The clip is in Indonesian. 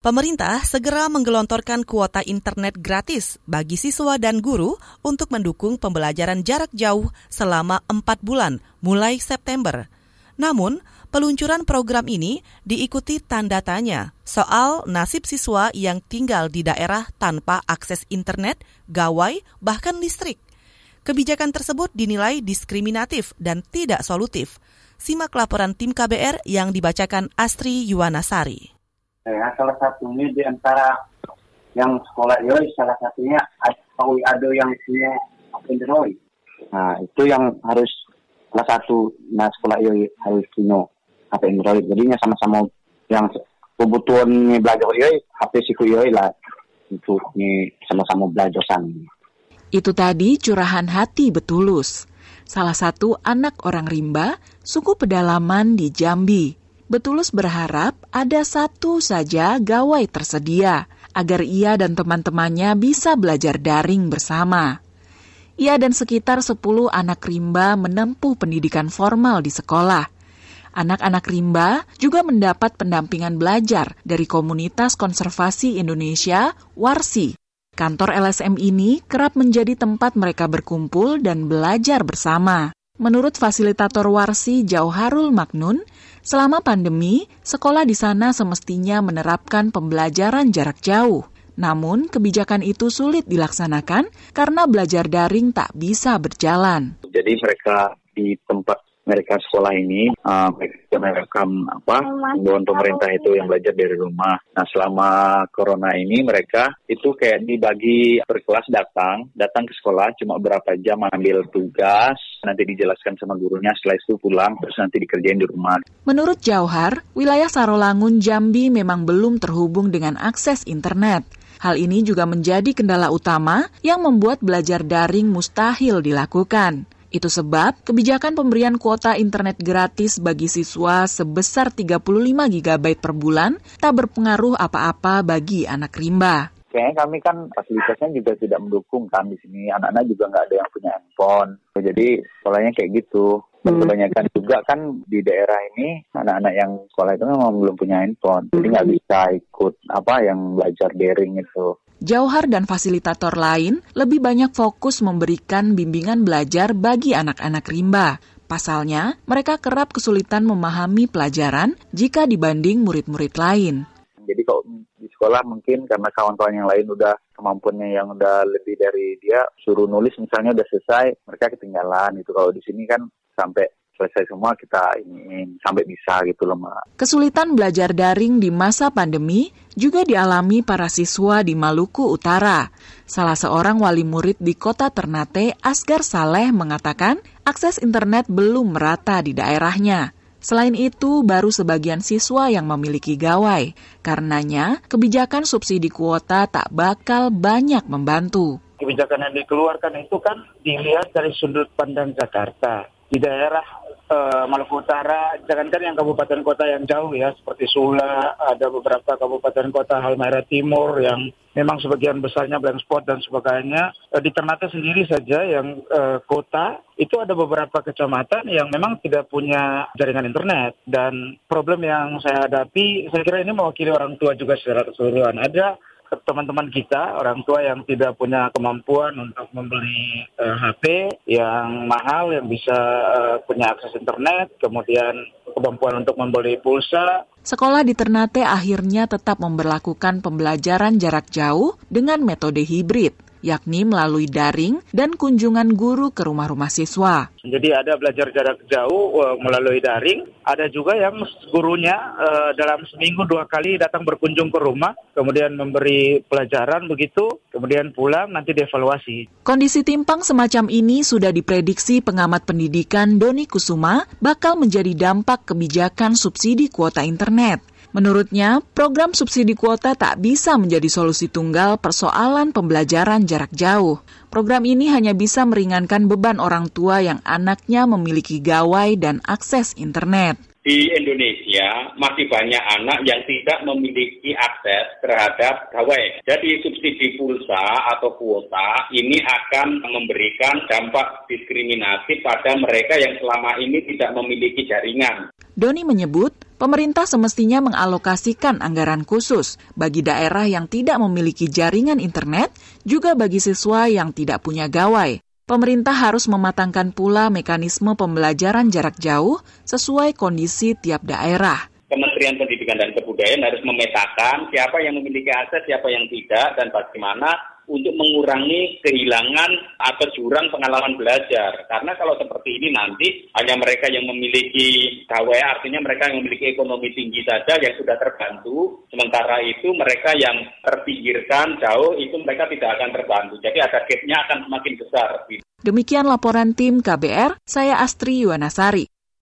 Pemerintah segera menggelontorkan kuota internet gratis bagi siswa dan guru untuk mendukung pembelajaran jarak jauh selama empat bulan mulai September. Namun, peluncuran program ini diikuti tanda tanya soal nasib siswa yang tinggal di daerah tanpa akses internet, gawai, bahkan listrik. Kebijakan tersebut dinilai diskriminatif dan tidak solutif. Simak laporan tim KBR yang dibacakan Astri Yuwanasari. Ya, salah satunya di antara yang sekolah Yoi, salah satunya ada yang punya Android. Nah, itu yang harus salah satu nah sekolah Yoi harus punya HP Android. Jadinya sama-sama yang kebutuhan belajar Yoi, HP siku Yoi lah. Itu sama-sama belajar sana. Itu tadi curahan hati Betulus, salah satu anak orang rimba, suku pedalaman di Jambi. Betulus berharap ada satu saja gawai tersedia agar ia dan teman-temannya bisa belajar daring bersama. Ia dan sekitar 10 anak rimba menempuh pendidikan formal di sekolah. Anak-anak rimba juga mendapat pendampingan belajar dari komunitas konservasi Indonesia, Warsi. Kantor LSM ini kerap menjadi tempat mereka berkumpul dan belajar bersama. Menurut fasilitator Warsi Jauharul Maknun, Selama pandemi, sekolah di sana semestinya menerapkan pembelajaran jarak jauh. Namun, kebijakan itu sulit dilaksanakan karena belajar daring tak bisa berjalan. Jadi mereka di tempat mereka sekolah ini uh, mereka merekam apa himbauan pemerintah itu yang belajar dari rumah. Nah selama corona ini mereka itu kayak dibagi per kelas datang datang ke sekolah cuma berapa jam ambil tugas nanti dijelaskan sama gurunya setelah itu pulang terus nanti dikerjain di rumah. Menurut Jauhar, wilayah Sarolangun Jambi memang belum terhubung dengan akses internet. Hal ini juga menjadi kendala utama yang membuat belajar daring mustahil dilakukan. Itu sebab kebijakan pemberian kuota internet gratis bagi siswa sebesar 35 GB per bulan tak berpengaruh apa-apa bagi anak rimba. Kayaknya kami kan fasilitasnya juga tidak mendukung kan di sini. Anak-anak juga nggak ada yang punya handphone. Jadi sekolahnya kayak gitu. Dan hmm. kebanyakan juga kan di daerah ini anak-anak yang sekolah itu memang belum punya handphone. Jadi nggak hmm. bisa ikut apa yang belajar daring itu. Jauhar dan fasilitator lain lebih banyak fokus memberikan bimbingan belajar bagi anak-anak rimba. Pasalnya, mereka kerap kesulitan memahami pelajaran jika dibanding murid-murid lain. Jadi kalau di sekolah mungkin karena kawan-kawan yang lain udah kemampuannya yang udah lebih dari dia suruh nulis misalnya udah selesai, mereka ketinggalan itu. Kalau di sini kan sampai selesai semua kita ingin sampai bisa gitu loh Mbak. Kesulitan belajar daring di masa pandemi juga dialami para siswa di Maluku Utara. Salah seorang wali murid di kota Ternate, Asgar Saleh mengatakan akses internet belum merata di daerahnya. Selain itu, baru sebagian siswa yang memiliki gawai. Karenanya, kebijakan subsidi kuota tak bakal banyak membantu. Kebijakan yang dikeluarkan itu kan dilihat dari sudut pandang Jakarta. Di daerah uh, Maluku Utara, jangankan yang kabupaten kota yang jauh ya, seperti Sula, ada beberapa kabupaten kota Halmahera Timur yang memang sebagian besarnya blank spot dan sebagainya. Uh, di Ternate sendiri saja yang uh, kota itu ada beberapa kecamatan yang memang tidak punya jaringan internet dan problem yang saya hadapi, saya kira ini mewakili orang tua juga secara keseluruhan. Ada teman-teman kita orang tua yang tidak punya kemampuan untuk membeli uh, eh, HP yang mahal yang bisa uh, punya akses internet, kemudian kemampuan untuk membeli pulsa. Sekolah di Ternate akhirnya tetap memperlakukan pembelajaran jarak jauh dengan metode hibrid yakni melalui daring dan kunjungan guru ke rumah-rumah siswa. Jadi ada belajar jarak jauh uh, melalui daring, ada juga yang gurunya uh, dalam seminggu dua kali datang berkunjung ke rumah, kemudian memberi pelajaran begitu, kemudian pulang nanti dievaluasi. Kondisi timpang semacam ini sudah diprediksi pengamat pendidikan Doni Kusuma bakal menjadi dampak kebijakan subsidi kuota internet. Menurutnya, program subsidi kuota tak bisa menjadi solusi tunggal persoalan pembelajaran jarak jauh. Program ini hanya bisa meringankan beban orang tua yang anaknya memiliki gawai dan akses internet. Di Indonesia masih banyak anak yang tidak memiliki akses terhadap gawai. Jadi subsidi pulsa atau kuota ini akan memberikan dampak diskriminasi pada mereka yang selama ini tidak memiliki jaringan. Doni menyebut Pemerintah semestinya mengalokasikan anggaran khusus bagi daerah yang tidak memiliki jaringan internet, juga bagi siswa yang tidak punya gawai. Pemerintah harus mematangkan pula mekanisme pembelajaran jarak jauh sesuai kondisi tiap daerah. Kementerian Pendidikan dan Kebudayaan harus memetakan siapa yang memiliki akses, siapa yang tidak, dan bagaimana untuk mengurangi kehilangan atau jurang pengalaman belajar. Karena kalau seperti ini nanti hanya mereka yang memiliki KW, artinya mereka yang memiliki ekonomi tinggi saja yang sudah terbantu. Sementara itu mereka yang terpinggirkan jauh itu mereka tidak akan terbantu. Jadi ada gap-nya akan semakin besar. Demikian laporan tim KBR, saya Astri Yuwanasari.